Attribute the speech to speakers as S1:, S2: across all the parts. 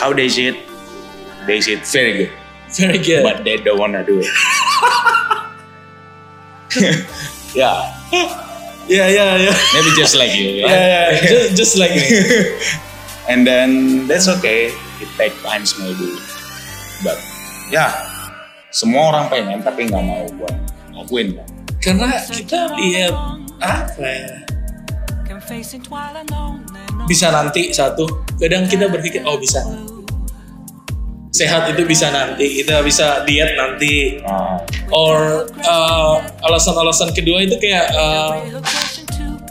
S1: how they see it, they see it very good,
S2: Very good.
S1: but they don't wanna do it. yeah,
S2: yeah, yeah, yeah.
S1: maybe just like you.
S2: Yeah, yeah. Just, just like me.
S1: and then that's okay. It take times maybe, but ya semua orang pengen tapi nggak mau buat lakuin kan.
S2: Karena kita lihat apa ya? Bisa nanti satu. Kadang kita berpikir oh bisa. Sehat itu bisa nanti. Kita bisa diet nanti.
S1: Ah,
S2: Or uh, alasan-alasan kedua itu kayak uh,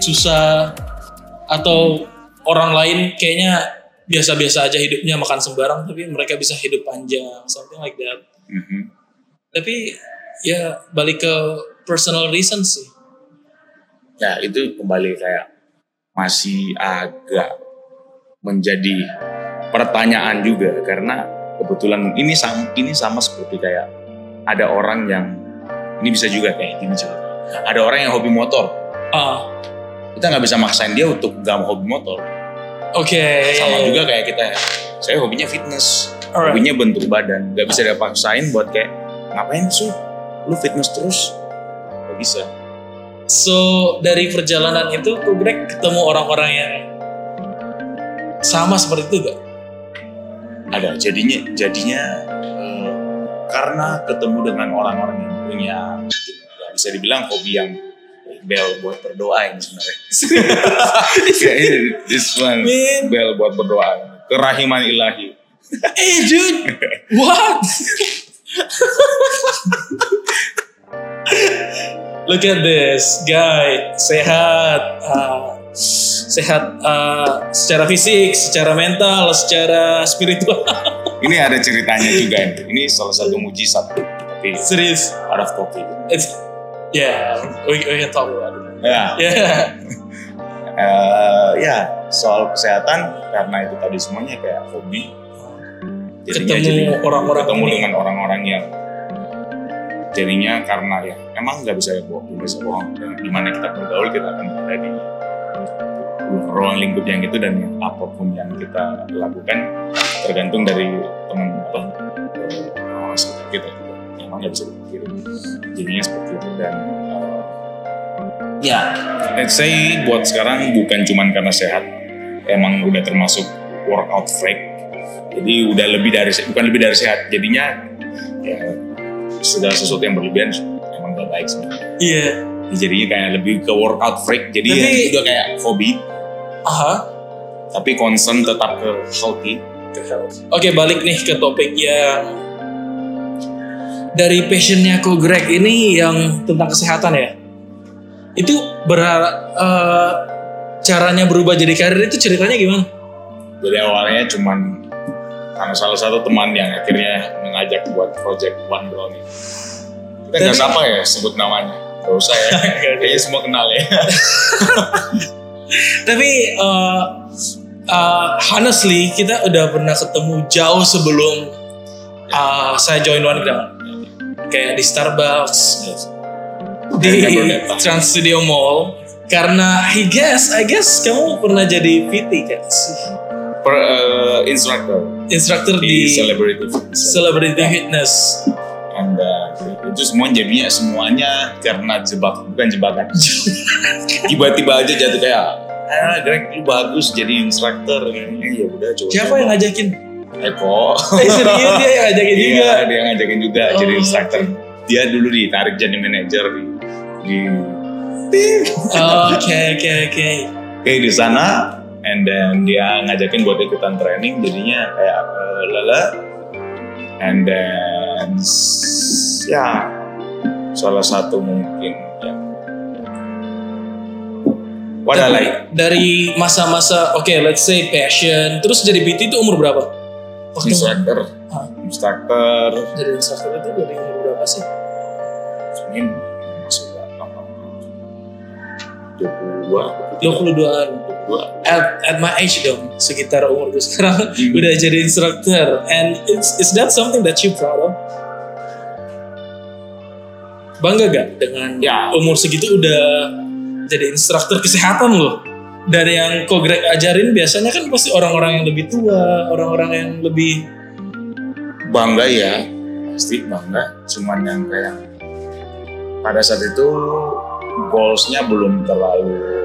S2: susah atau orang lain kayaknya biasa-biasa aja hidupnya makan sembarang tapi mereka bisa hidup panjang something like that
S1: mhm.
S2: tapi ya balik ke personal reason sih
S1: ya itu kembali kayak masih agak menjadi pertanyaan juga karena kebetulan ini sama ini sama seperti kayak ada orang yang ini bisa juga kayak gini juga. Ada orang yang hobi motor.
S2: Ah.
S1: Kita nggak bisa maksain dia untuk gak mau hobi motor.
S2: Oke.
S1: Sama juga kayak kita ya. Saya hobinya fitness.
S2: Alright.
S1: hobinya bentuk badan. Nggak bisa dipaksain buat kayak ngapain sih? Lu fitness terus? Nggak bisa.
S2: So dari perjalanan itu tuh Greg ketemu orang-orang yang sama seperti itu gak?
S1: Ada jadinya jadinya eh, karena ketemu dengan orang-orang yang punya ya bisa dibilang hobi yang bel buat berdoa ini sebenarnya this one
S2: Man.
S1: bel buat berdoa. Kerahiman ilahi.
S2: Eh dude, what? Look at this guy, sehat, uh, sehat uh, secara fisik, secara mental, secara spiritual.
S1: ini ada ceritanya juga ini salah satu mujizat. Tapi
S2: Serius,
S1: out of topic.
S2: It's yeah, we, we can talk about it.
S1: ya.
S2: Yeah,
S1: Eh, ya soal kesehatan karena itu tadi semuanya kayak hobi. Jadinya
S2: Ketemu
S1: jadi
S2: orang-orang
S1: ketemu
S2: ini.
S1: dengan orang-orang yang jadinya karena ya emang nggak bisa bohong nggak bisa bohong. Dan di mana kita bergaul kita akan berada di ruang lingkup yang itu dan yang apa pun yang kita lakukan tergantung dari teman apa eh, orang sekitar kita juga. Emang nggak bisa dipungkiri jadinya seperti itu dan eh, ya let's say buat sekarang bukan cuman karena sehat emang udah termasuk workout freak. Jadi udah lebih dari bukan lebih dari sehat jadinya ya segala sesuatu yang berlebihan emang gak baik sebenarnya
S2: iya.
S1: jadinya kayak lebih ke workout freak jadi ya
S2: Tapi-
S1: udah kayak hobi
S2: Aha.
S1: tapi concern tetap ke healthy
S2: Oke balik nih ke topik yang dari passionnya ko Greg ini yang tentang kesehatan ya. Itu berharap eh, caranya berubah jadi karir itu ceritanya gimana?
S1: jadi awalnya cuman karena salah satu teman yang akhirnya mengajak buat project One Brownie kita nggak siapa ya sebut namanya gak usah ya kayaknya semua kenal ya
S2: Tapi eh, eh, honestly kita udah pernah ketemu jauh sebelum eh, saya join One Ground. Kayak di Starbucks, di. Trans Studio Mall. Karena I guess, I guess kamu pernah jadi PT kan
S1: per uh, instructor
S2: Instruktur
S1: di
S2: di
S1: celebrity fitness.
S2: Celebrity Fitness.
S1: and uh, itu semua jadinya semuanya karena jebak bukan jebakan tiba-tiba aja jatuh kayak ah Greg lu bagus jadi instruktur ya udah coba
S2: Siapa yang ngajakin?
S1: Eko
S2: Eh serius dia yang ngajakin juga.
S1: iya dia ngajakin juga
S2: Oh,
S1: jadi instruktur dia dulu ditarik jadi manajer di di
S2: Oke oke oke.
S1: Oke di sana and then dia ngajakin buat ikutan training jadinya kayak eh, lala and then s- ya salah satu mungkin ya what I
S2: Tapi
S1: like
S2: dari masa-masa oke let's say passion terus jadi PT itu umur berapa? Waktu
S1: instructor
S2: Hah?
S1: instructor
S2: jadi instruktur itu dari umur berapa sih?
S1: ini masuk dua puluh dua
S2: 22an.
S1: dua
S2: At, at my age dong, sekitar umur gue sekarang
S1: Hmm.
S2: udah jadi instruktur. And it's, is that something that you proud of? Bangga gak dengan
S1: Ya.
S2: umur segitu udah jadi instruktur kesehatan loh? dari yang kok Greg ajarin biasanya kan pasti orang-orang yang lebih tua, orang-orang yang lebih
S1: bangga ya pasti bangga cuman yang kayak pada saat itu goalsnya belum terlalu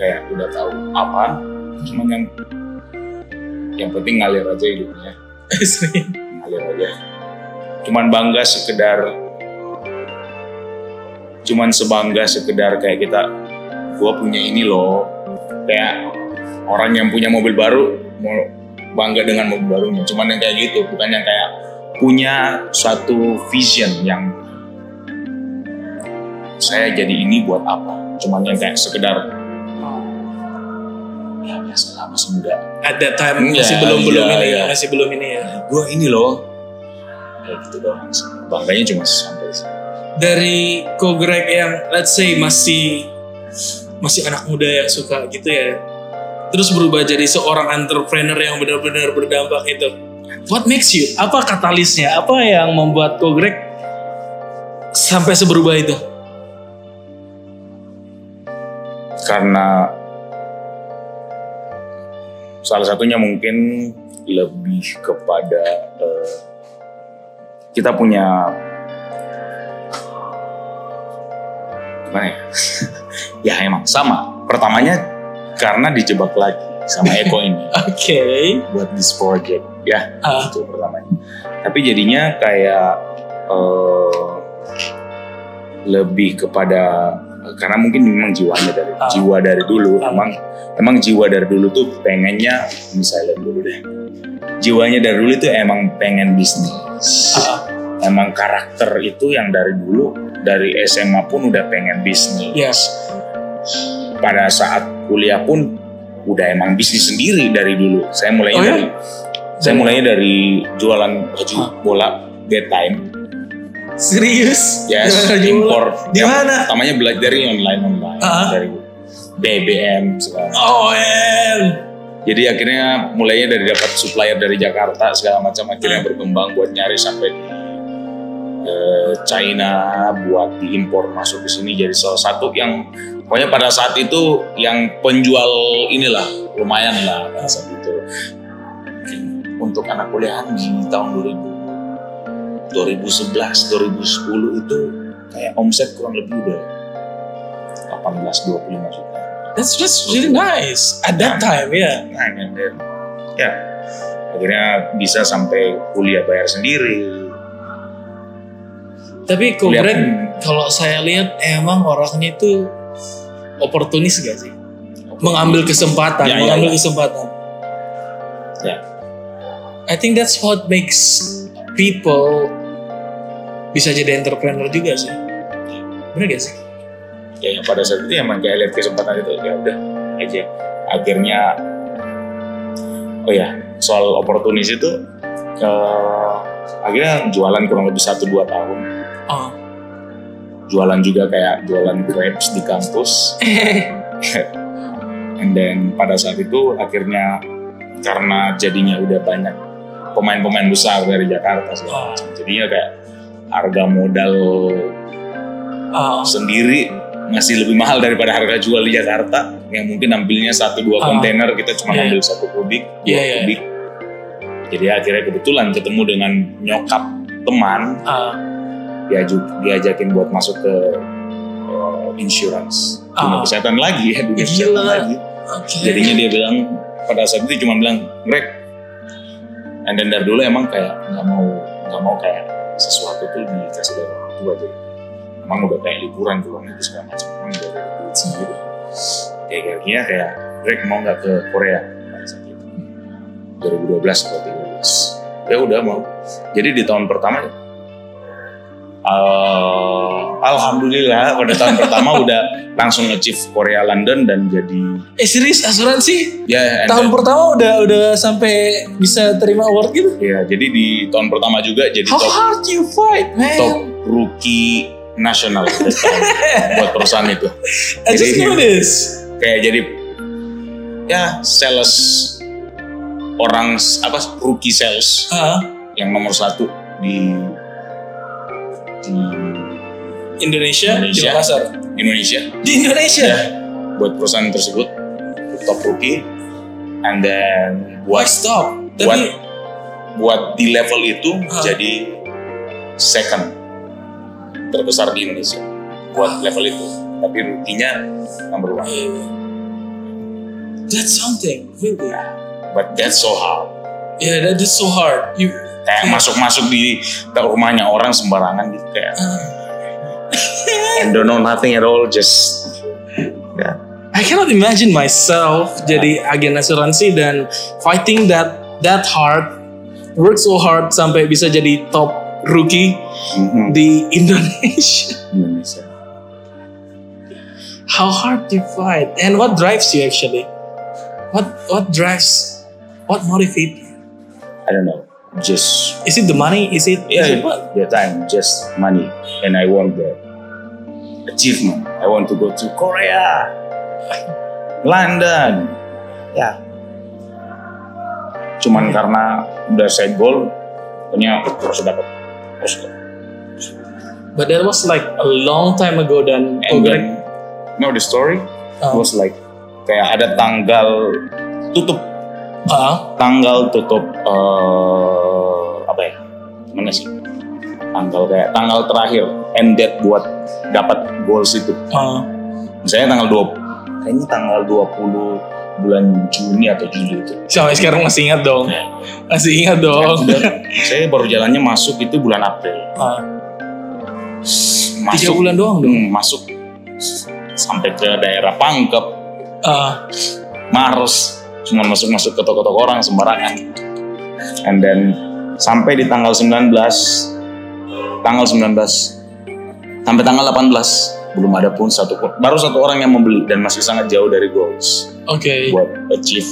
S1: kayak udah tahu apa cuman yang yang penting ngalir aja hidupnya. Ngalir aja. Cuman bangga sekedar cuman sebangga sekedar kayak kita gua punya ini loh. Kayak orang yang punya mobil baru mau bangga dengan mobil barunya. Cuman yang kayak gitu bukan yang kayak punya suatu vision yang saya jadi ini buat apa. Cuman yang kayak sekedar ya biasa lah masih muda
S2: Ada time
S1: Iya,
S2: masih belum belum
S1: iya,
S2: ini ya,
S1: iya.
S2: masih belum ini ya.
S1: gue ini loh kayak gitu doang bangganya cuma sampai sini
S2: Dari ko Greg yang let's say masih masih anak muda yang suka gitu ya. Terus berubah jadi seorang entrepreneur yang benar-benar berdampak itu. What makes you? Apa katalisnya? Apa yang membuat ko Greg sampai seberubah itu?
S1: karena salah satunya mungkin lebih kepada eh, kita punya gimana ya? ya emang sama. Pertamanya karena dijebak lagi sama Eko ini
S2: Oke.
S1: buat this project ya
S2: Ah.
S1: itu pertamanya. Tapi jadinya kayak eh, lebih kepada karena mungkin memang jiwanya dari
S2: Ah.
S1: jiwa dari dulu
S2: Ah.
S1: emang emang jiwa dari dulu tuh pengennya misalnya dulu deh jiwanya dari dulu itu emang pengen bisnis
S2: Ah.
S1: emang karakter itu yang dari dulu dari SMA pun udah pengen bisnis
S2: Yes.
S1: pada saat kuliah pun udah emang bisnis sendiri dari dulu saya mulainya
S2: Oh ya?
S1: dari saya mulainya dari jualan baju
S2: Ah.
S1: bola bedtime
S2: Serius?
S1: yes impor
S2: Di mana?
S1: pertamanya belajar dari online online
S2: Ah.
S1: dari BBM segala
S2: Oh, em.
S1: jadi akhirnya mulainya dari dapat supplier dari Jakarta segala macam akhirnya
S2: Ah.
S1: berkembang buat nyari sampai di eh, China buat diimpor masuk ke sini jadi salah satu yang pokoknya pada saat itu yang penjual inilah lumayan lah saat itu untuk anak kuliahan di tahun 2000 2011 2010 itu kayak omset kurang lebih udah 18 25 juta
S2: That's just really nice at that time, ya.
S1: Nah, and then, ya akhirnya bisa sampai kuliah bayar sendiri.
S2: Tapi
S1: pun
S2: kalau saya lihat emang orangnya itu oportunis gak sih? Mengambil kesempatan,
S1: Ya, ya,
S2: mengambil
S1: ya.
S2: kesempatan.
S1: Ya.
S2: I think that's what makes people bisa jadi entrepreneur juga sih. Bener gak sih?
S1: ya yang pada saat itu emang kayak lihat kesempatan itu ya udah aja. Akhirnya oh ya soal oportunis itu eh, akhirnya jualan kurang lebih satu dua tahun.
S2: Oh.
S1: Jualan juga kayak jualan crepes di kampus. And then pada saat itu akhirnya karena jadinya udah banyak pemain-pemain besar dari Jakarta segala macam. Jadinya kayak harga modal
S2: Oh.
S1: sendiri masih lebih mahal daripada harga jual di Jakarta yang mungkin ambilnya satu dua
S2: Ah.
S1: kontainer kita cuma
S2: Iya.
S1: ambil satu kubik dua
S2: Iya, iya.
S1: kubik jadi akhirnya kebetulan ketemu dengan nyokap teman
S2: Ah.
S1: diaju diajakin buat masuk ke uh, insurance dunia
S2: Ah.
S1: kesehatan lagi ya dunia
S2: Gila.
S1: kesehatan lagi
S2: Oke.
S1: jadinya dia bilang pada saat itu cuma bilang Greg and then dari dulu emang kayak nggak mau nggak mau kayak sesuatu tuh dikasih dari orang tua jadi emang udah kayak liburan ke luar negeri segala macam emang udah ada duit sendiri kayak kira-kira kayak Greg mau nggak ke Korea? Pada saat itu. 2012 atau 2013 ya udah mau. Jadi di tahun pertama eh, Alhamdulillah pada tahun pertama udah langsung nge-chief Korea London dan jadi
S2: Eh serius asuransi?
S1: ya and
S2: Tahun
S1: then-
S2: pertama udah udah sampai bisa terima award gitu?
S1: ya jadi di tahun pertama juga jadi
S2: How
S1: top
S2: hard you fight, man?
S1: top rookie nasional buat perusahaan itu
S2: I just
S1: Jadi-
S2: know this.
S1: kayak jadi ya sales orang apa rookie sales
S2: Ah,
S1: yang nomor satu di di
S2: Indonesia, di
S1: Indonesia.
S2: Makassar.
S1: Indonesia
S2: Di Indonesia?
S1: ya buat perusahaan tersebut top rookie and then
S2: Why
S1: buat
S2: stop?
S1: buat
S2: Tapi
S1: buat di level itu
S2: Ah.
S1: jadi second terbesar di Indonesia buat level itu tapi rookie-nya number one
S2: that's something, really.
S1: but that's so hard
S2: Yeah, that is so hard. You
S1: kayak
S2: Yeah.
S1: masuk-masuk di ke rumahnya orang sembarangan gitu kayak
S2: uh,
S1: and don't know nothing at all just ya
S2: I cannot imagine myself jadi agen asuransi dan fighting that that hard, work so hard sampai bisa jadi top rookie
S1: Mhm.
S2: di Indonesia.
S1: Indonesia
S2: How hard to fight and what drives you actually? What what drives? What motivates you?
S1: I don't know just
S2: Is it the money? Is it?
S1: yeah
S2: is it what?
S1: the time just money and I want the achievement I want to go to Korea London ya cuman karena udah set goal punya harus dapat dapat.
S2: But that was like a long time ago dan
S1: and then know the story
S2: uh,
S1: was like kayak ada tanggal tutup
S2: uh,
S1: tanggal tutup eh, apa ya? Mana sih? Tanggal kayak tanggal terakhir end date buat dapat goals itu.
S2: Uh,
S1: misalnya tanggal 20 kayaknya tanggal 20 bulan Juni atau Juli itu.
S2: Sampai sekarang masih ingat dong. Masih ingat dong.
S1: Udah, saya baru jalannya masuk itu bulan April.
S2: Uh, tiga
S1: masuk.
S2: bulan doang dong.
S1: hmm, masuk. Sampai ke daerah Pangkep.
S2: Uh,
S1: Mars cuma masuk-masuk ke toko-toko orang sembarangan. And then sampai di tanggal 19 tanggal 19 sampai tanggal 18 belum ada pun satu baru satu orang yang membeli dan masih sangat jauh dari goals
S2: Oke.
S1: buat achieve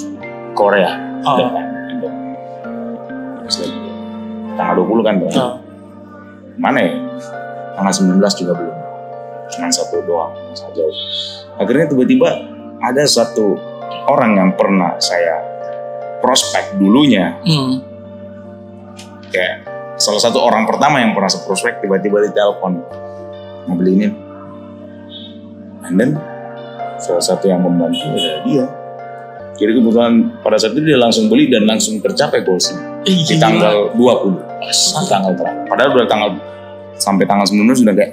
S1: Korea.
S2: Oh.
S1: Dan- and then, it's like, tanggal 20 kan Bang?
S2: Uh,
S1: mana ya? Tanggal 19 juga belum. Cuma satu doang sangat jauh. Akhirnya tiba-tiba ada satu orang yang pernah saya prospek dulunya.
S2: Hmm.
S1: kayak salah satu orang pertama yang pernah saya prospek tiba-tiba ditelepon mau beli ini. And then salah satu yang membantu adalah dia. Jadi kebetulan pada saat itu dia langsung beli dan langsung tercapai goalsnya di tanggal 20 pas tanggal terakhir. Padahal udah tanggal sampai tanggal 19 sudah kayak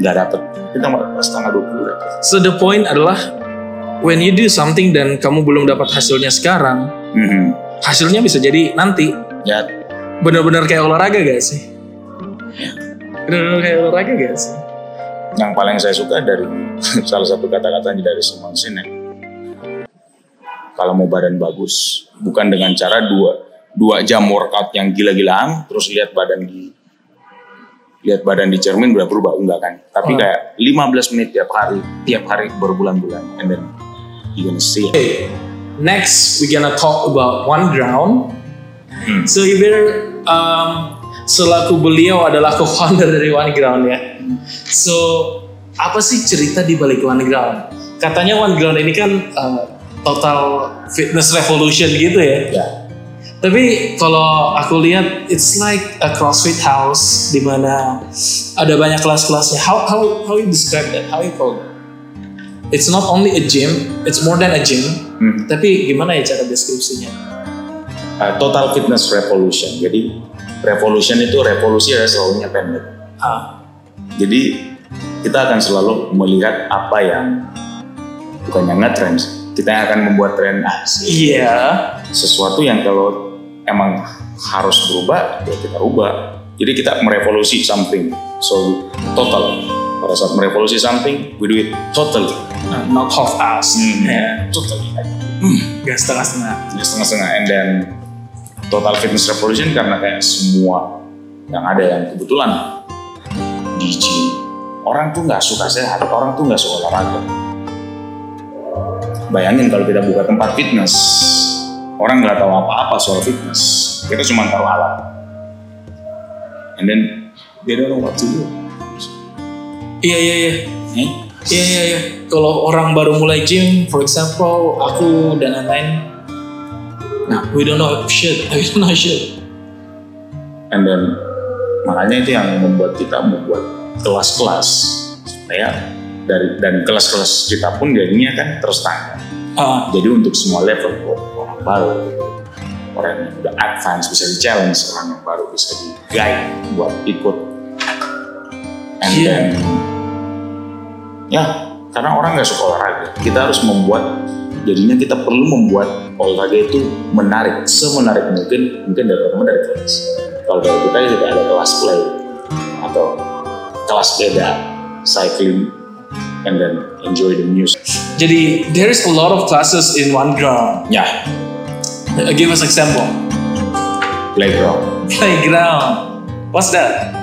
S1: nggak dapet. Kita pas tanggal 20 dapet.
S2: So the point adalah when you do something dan kamu belum dapat hasilnya sekarang,
S1: Mhm.
S2: hasilnya bisa jadi nanti.
S1: ya
S2: Benar-benar kayak olahraga gak sih? Benar-benar kayak olahraga gak sih?
S1: yang paling saya suka dari salah satu kata-katanya dari Simon Sinek kalau mau badan bagus bukan dengan cara dua dua jam workout yang gila-gilaan terus lihat badan di lihat badan di cermin udah berubah enggak kan tapi
S2: Oh.
S1: kayak 15 menit tiap hari tiap hari berbulan-bulan and then you gonna see it
S2: Okay, next we gonna talk about one ground.
S1: Hmm.
S2: So Iber, um, selaku beliau adalah co-founder dari One Ground ya. So apa sih cerita di balik One Ground? Katanya One Ground ini kan uh, total fitness revolution gitu ya.
S1: ya
S2: Tapi kalau aku lihat it's like a CrossFit house di mana ada banyak kelas-kelasnya. How how how you describe that? How you call it? It's not only a gym, it's more than a gym.
S1: Hmm.
S2: Tapi gimana ya cara deskripsinya?
S1: Uh, total fitness revolution jadi revolution itu revolusi adalah selalunya pendek
S2: Ah,
S1: Jadi kita akan selalu melihat apa yang bukannya nge-trend, kita yang akan membuat tren ah,
S2: iya.
S1: sesuatu yang kalau emang harus berubah ya kita ubah. Jadi kita merevolusi something, so total. Pada saat merevolusi something, we do it totally,
S2: Nah, not half ass.
S1: Hmm.
S2: Ya,
S1: totally.
S2: gak setengah-setengah.
S1: Jadi setengah-setengah, and then total fitness revolution karena kayak semua yang ada yang kebetulan di gym orang tuh nggak suka sehat, orang tuh nggak suka olahraga. Bayangin kalau kita buka tempat fitness, orang nggak tahu apa-apa soal fitness, kita cuma tahu alat. And then they don't know what to do.
S2: Iya iya iya. Iya iya iya. Kalau orang baru mulai gym, for example, aku dan lain-lain, nah, we don't know shit, we don't know shit.
S1: And then makanya itu yang membuat kita membuat kelas-kelas supaya dari dan kelas-kelas kita pun jadinya kan terus tanya
S2: Ah,
S1: jadi untuk semua level orang baru orang yang udah advance bisa di challenge orang yang baru bisa di guide buat ikut and
S2: Iya.
S1: then ya karena orang nggak suka olahraga kita harus membuat jadinya kita perlu membuat olahraga itu menarik semenarik mungkin mungkin dari teman dari kelas kalau dari kita kita ada kelas play atau kelas beda cycling and then enjoy the music
S2: jadi there is a lot of classes in one ground.
S1: ya
S2: Uh, give us example.
S1: playground
S2: Playground. What's that?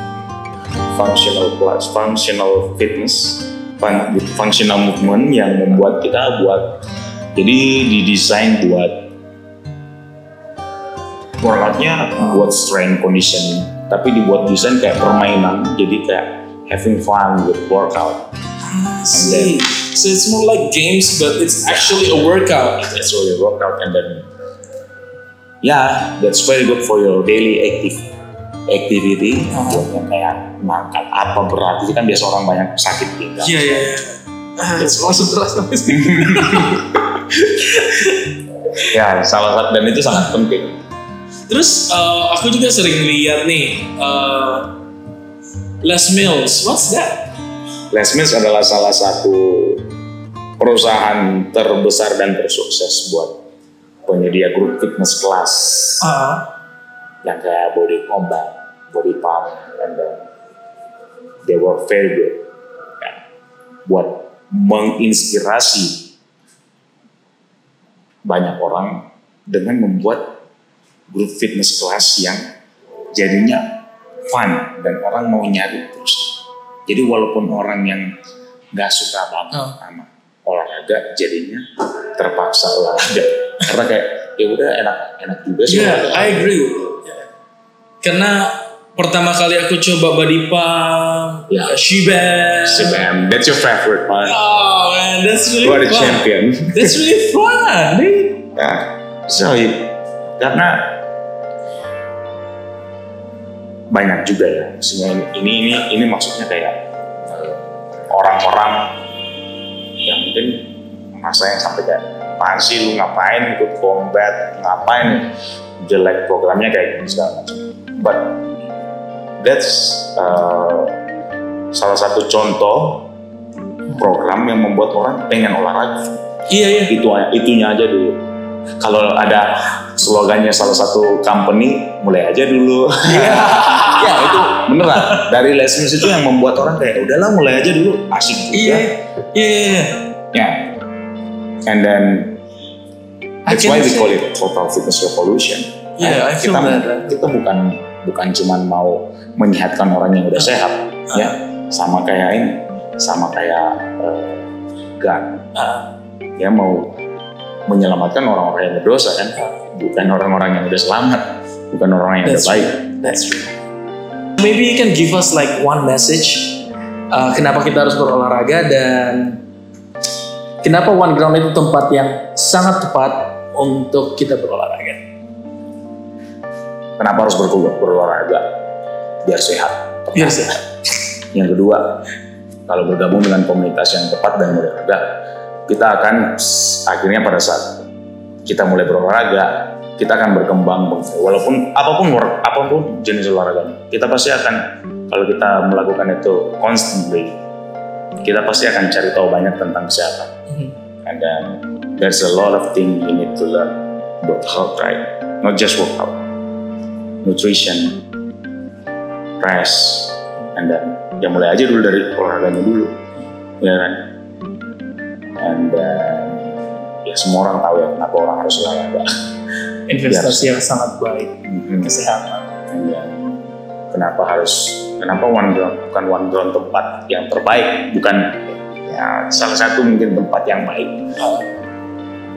S1: functional class, functional fitness, fun, functional movement yang membuat kita buat jadi didesain buat workoutnya buat strength conditioning, tapi dibuat desain kayak permainan, jadi kayak having fun with workout.
S2: I see. So it's more like games, but it's actually a workout.
S1: That's really workout and then yeah, that's very good for your daily active activity yang kayak ngangkat apa berat. Itu kan biasa orang banyak sakit pinggang
S2: Iya iya iya. Ah, langsung terasa
S1: ya salah satu dan itu sangat penting.
S2: Terus uh, aku juga sering lihat nih uh, Les Mills. What's that?
S1: Les Mills adalah salah satu perusahaan terbesar dan tersukses buat penyedia grup fitness kelas.
S2: Ah,
S1: yang kayak body combat, body pump, and then they were very good ya, buat menginspirasi banyak orang dengan membuat grup fitness kelas yang jadinya fun dan orang mau nyari terus. Jadi walaupun orang yang nggak suka banget
S2: Oh.
S1: sama olahraga, jadinya terpaksa olahraga karena kayak ya udah enak enak juga sih.
S2: yeah,
S1: olahraga.
S2: I agree. Karena pertama kali aku coba body pump,
S1: Ya.
S2: Shiba.
S1: CPM, that's your favorite one.
S2: Oh man, that's really
S1: You the
S2: fun.
S1: champion.
S2: That's really fun, dude.
S1: ya, so karena banyak juga ya. Maksudnya ini ini ini, ini maksudnya kayak eh, orang-orang yang mungkin masa yang sampai kayak apaan sih lu ngapain ikut combat ngapain jelek programnya kayak gini segala macam but that's uh, salah satu contoh program yang membuat orang pengen olahraga.
S2: Iya iya.
S1: itu itunya aja dulu. Kalau ada slogannya salah satu company mulai aja dulu. Ya itu beneran. Dari Les Mills itu yang membuat orang kayak udahlah mulai aja dulu. Asik juga.
S2: Iya. Iya iya.
S1: ya. And then that's why we call it total fitness revolution.
S2: Yeah, I feel
S1: kita
S2: that.
S1: kita bukan bukan cuman mau menyehatkan orang yang udah sehat ya. Sama kayak ini sama kayak eh, GAN.
S2: Ah,
S1: dia mau menyelamatkan orang-orang yang berdosa kan? Bukan orang-orang yang udah selamat bukan orang yang udah
S2: That's
S1: baik
S2: that's true. Maybe you can give us like one message. uh, kenapa kita harus berolahraga dan kenapa One Ground itu tempat yang sangat tepat untuk kita berolahraga.
S1: Kenapa harus ber- berolahraga? Biar sehat.
S2: Biar sehat.
S1: yang kedua kalau bergabung dengan komunitas yang tepat dan berolahraga kita akan akhirnya pada saat kita mulai berolahraga kita akan berkembang. Walaupun apa pun war- apa pun jenis olahraga kita pasti akan kalau kita melakukan itu constantly kita pasti akan cari tahu banyak tentang kesehatan.
S2: Mhm.
S1: and then there's a lot of things you need to learn about health right? Not just workout nutrition rest and then ya mulai aja dulu dari olahraganya dulu ya kan and then ya semua orang tahu ya kenapa orang harus olahraga
S2: Investasi yang sangat baik
S1: Mhm.
S2: kesehatan.
S1: And then, kenapa harus kenapa one ground bukan one ground tempat yang terbaik bukan ya salah satu mungkin tempat yang baik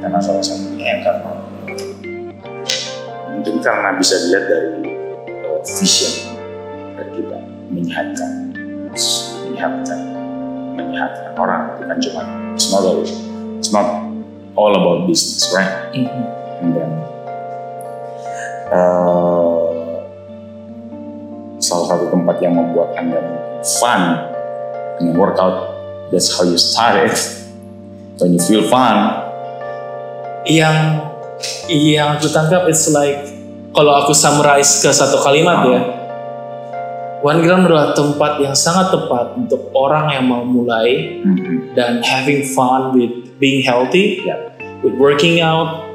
S1: karena salah satunya yang karena mungkin karena bisa dilihat dari uh, vision dari kita menyehatkan menyehatkan menyehatkan orang bukan cuma it's not all, it's not all about business right
S2: Mhm.
S1: and then uh, salah satu tempat yang membuat anda fun dengan workout that's how you start it. When you feel fun,
S2: yang yang aku tangkap it's like kalau aku summarize ke satu kalimat ya One Ground adalah tempat yang sangat tepat untuk orang yang mau mulai
S1: Mhm.
S2: dan having fun with being healthy,
S1: Yeah.
S2: with working out,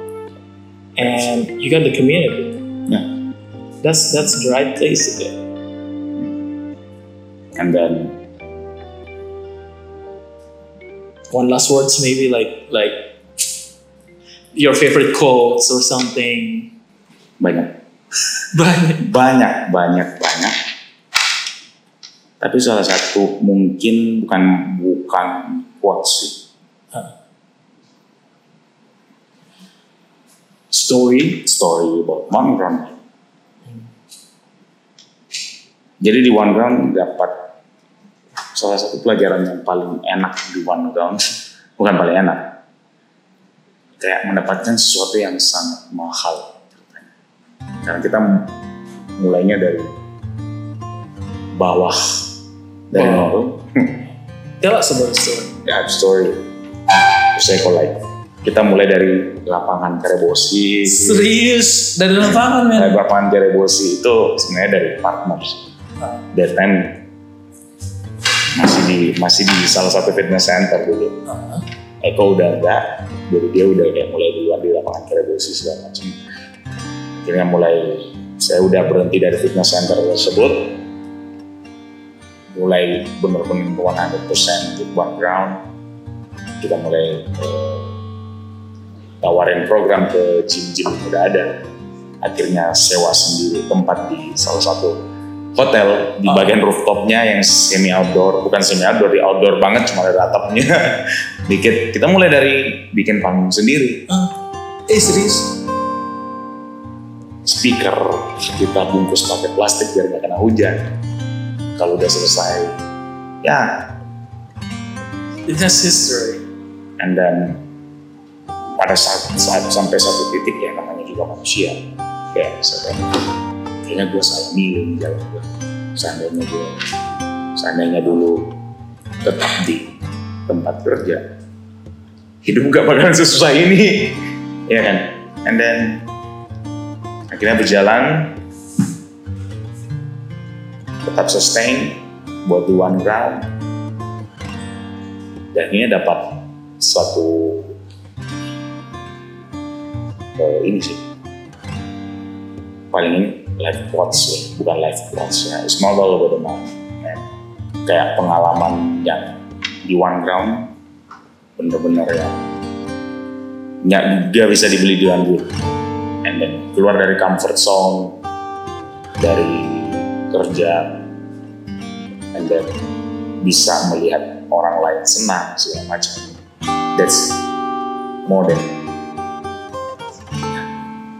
S2: and you got the community.
S1: Yeah.
S2: That's that's the right place. to go.
S1: and then
S2: One last words, maybe like like your favorite quotes or something.
S1: banyak,
S2: Banyak.
S1: banyak, banyak, banyak. Tapi salah satu mungkin bukan bukan quotes sih.
S2: Hah.
S1: Story, story about One Ground. Jadi di One Ground dapat salah satu pelajaran yang paling enak di One Ground, bukan paling enak, kayak mendapatkan sesuatu yang sangat mahal. Karena kita mulainya dari bawah, dari
S2: Wow.
S1: nol,
S2: Tell us about the story.
S1: ya story, saya like kita mulai dari lapangan Karebosi,
S2: Serius dari lapangan
S1: dari
S2: men.
S1: lapangan Karebosi itu sebenarnya dari partner.
S2: Ah.
S1: that time masih di masih di salah satu fitness center dulu.
S2: Ah.
S1: Eko udah enggak, jadi dia udah kayak mulai duluan di lapangan Karebosi segala macam. Akhirnya mulai saya udah berhenti dari fitness center tersebut, mulai bener-bener 100% with one ground. Kita mulai eh, tawarin program ke gym-gym yang udah ada. Akhirnya sewa sendiri tempat di salah satu hotel di
S2: Ah.
S1: bagian rooftopnya yang semi outdoor, bukan semi outdoor, di outdoor banget cuma ada atapnya. Dikit. Kita mulai dari bikin panggung sendiri,
S2: Eh serius?
S1: speaker kita bungkus pakai plastik biar nggak kena hujan. Kalau udah selesai, ya,
S2: It has history.
S1: and then pada saat, saat sampai satu titik ya namanya juga manusia, kayak misalkan kayaknya gue salah milih jalan gue. Seandainya gue, seandainya dulu tetap di tempat kerja, hidup gak bakalan sesusah ini, ya kan? And then akhirnya berjalan, tetap sustain buat di one ground, dan akhirnya dapat suatu eh, ini sih paling ini life quotes ya, bukan life quotes ya it's not all about the money ya. kayak pengalaman yang di one ground bener-bener ya nggak nggak bisa dibeli dengan duit and then keluar dari comfort zone dari kerja and then bisa melihat orang lain senang segala macam that's more than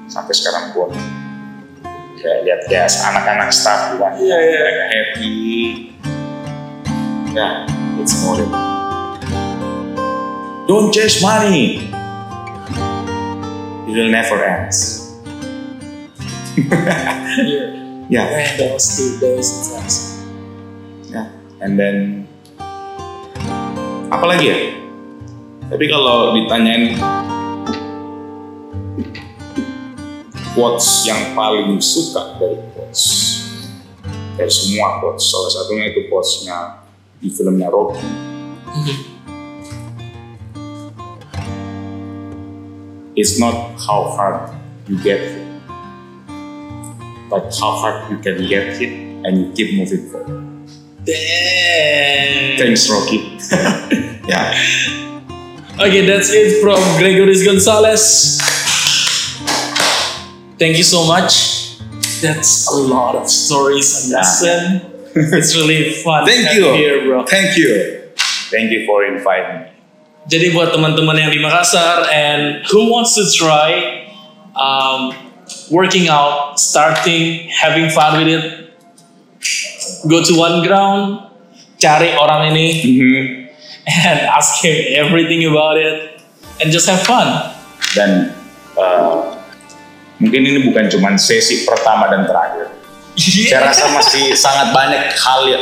S1: sampai sekarang pun kayak lihat ya anak-anak staff juga
S2: Iya, iya.
S1: mereka happy ya it's more don't chase money it will never ends
S2: Yeah.
S1: ya
S2: Man, that was too, that was intense.
S1: ya and then apa lagi ya tapi kalau ditanyain quotes yang paling suka dari quotes. Dari semua quotes. Salah satunya itu quotesnya di filmnya Rocky. It's not how hard you get hit but how hard you can get hit and you keep moving forward.
S2: Damn.
S1: thanks Rocky. Ya
S2: Okay, that's it from Gregoris Gonzalez. Thank you so much. That's a lot of stories and
S1: Yeah.
S2: lesson. It's really fun
S1: Thank you.
S2: here, bro.
S1: Thank you. Thank you for inviting me.
S2: Jadi buat teman-teman yang di Makassar and who wants to try um, working out, starting, having fun with it, go to one ground, cari orang ini and ask him everything about it and just have fun.
S1: Then. uh, mungkin ini bukan cuma sesi pertama dan terakhir. Saya rasa masih sangat banyak hal ya.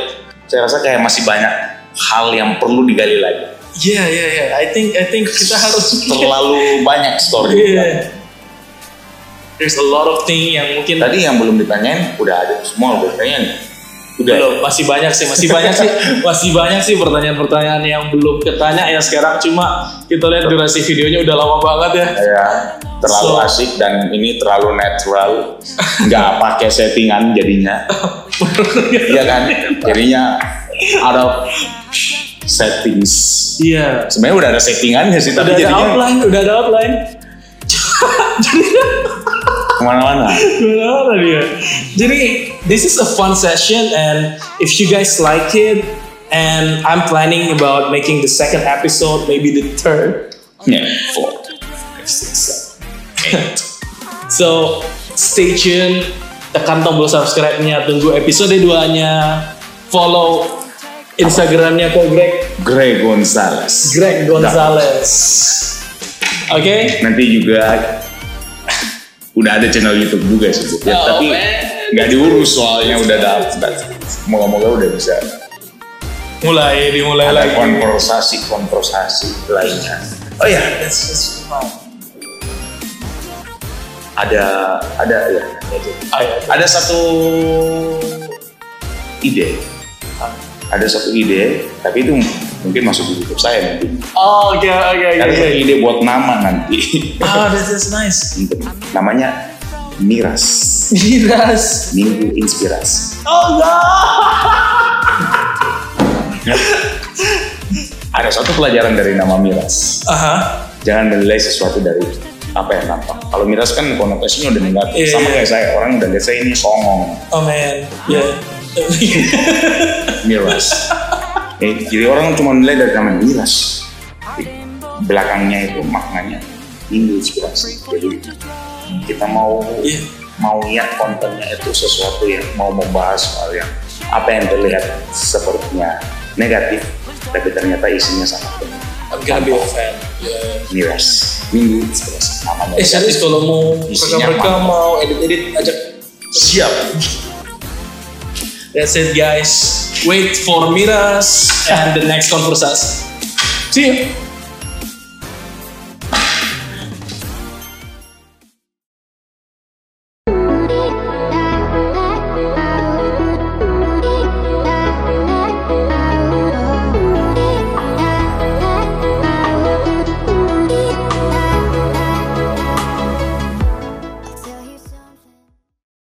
S1: Saya rasa kayak masih banyak hal yang perlu digali lagi.
S2: Iya iya iya. I think I think kita harus
S1: Terlalu banyak story.
S2: Iya. There's a lot of thing yang mungkin
S1: Tadi yang belum ditanyain udah ada semua udah ditanyain. Udah.
S2: belum masih banyak sih masih banyak sih masih banyak sih pertanyaan-pertanyaan yang belum ketanya ya sekarang cuma kita lihat durasi videonya udah lama banget ya.
S1: Ya, terlalu
S2: So-
S1: asik dan ini terlalu natural. Nggak pakai settingan jadinya. Iya kan? Jadinya out of settings.
S2: Iya.
S1: Sebenarnya udah ada settingannya sih,
S2: Udah
S1: tapi
S2: ada
S1: jadinya
S2: outline, udah ada outline.
S1: ke mana-mana.
S2: Gimana dia? Jadi this is a fun session and if you guys like it and I'm planning about making the second episode, maybe the third.
S1: Ya, four, five, six, seven,
S2: So stay tune, tekan tombol subscribe-nya, tunggu episode 2-nya, follow Instagramnya kok Greg,
S1: Greg Gonzalez.
S2: Greg Gonzalez. Oke?
S1: Nanti juga udah ada channel YouTube juga sih. Ya,
S2: Oh,
S1: tapi
S2: man.
S1: nggak diurus soalnya udah dapet. Moga-moga udah bisa
S2: Mulai dimulai
S1: ada
S2: lagi.
S1: konversasi konversasi lainnya. Oh ya,
S2: That's just fun.
S1: Ada ada ya.
S2: Ah, ya.
S1: Ada satu ide. Ada satu ide, tapi itu mungkin masuk di YouTube saya nanti.
S2: Oh, oke, oke, oke.
S1: Ada
S2: oke.
S1: satu ide buat nama nanti.
S2: Ah, that's, that's nice.
S1: Namanya Miras.
S2: Miras.
S1: Minggu Inspirasi.
S2: Oh, no.
S1: Ada satu pelajaran dari nama Miras.
S2: Aha.
S1: Jangan menilai sesuatu dari apa yang nampak. Kalau Miras kan konotasinya udah negatif.
S2: Iya,
S1: Sama
S2: iya.
S1: kayak saya, orang udah lihat saya ini songong.
S2: Oh, man. Yeah.
S1: Miras. Eh, jadi orang cuma nilai dari nama Miras. Belakangnya itu maknanya Inspirasi. Jadi kita mau
S2: Iya.
S1: mau lihat kontennya itu sesuatu yang mau membahas soal yang apa yang terlihat sepertinya negatif tapi ternyata isinya sangat benar.
S2: I'm gonna be a fan. Yeah.
S1: miras minggu namanya
S2: Eh serius kalau mau mereka
S1: mantap.
S2: mau edit-edit ajak
S1: siap
S2: That's it guys. Wait for Miras and the next conversation. See you.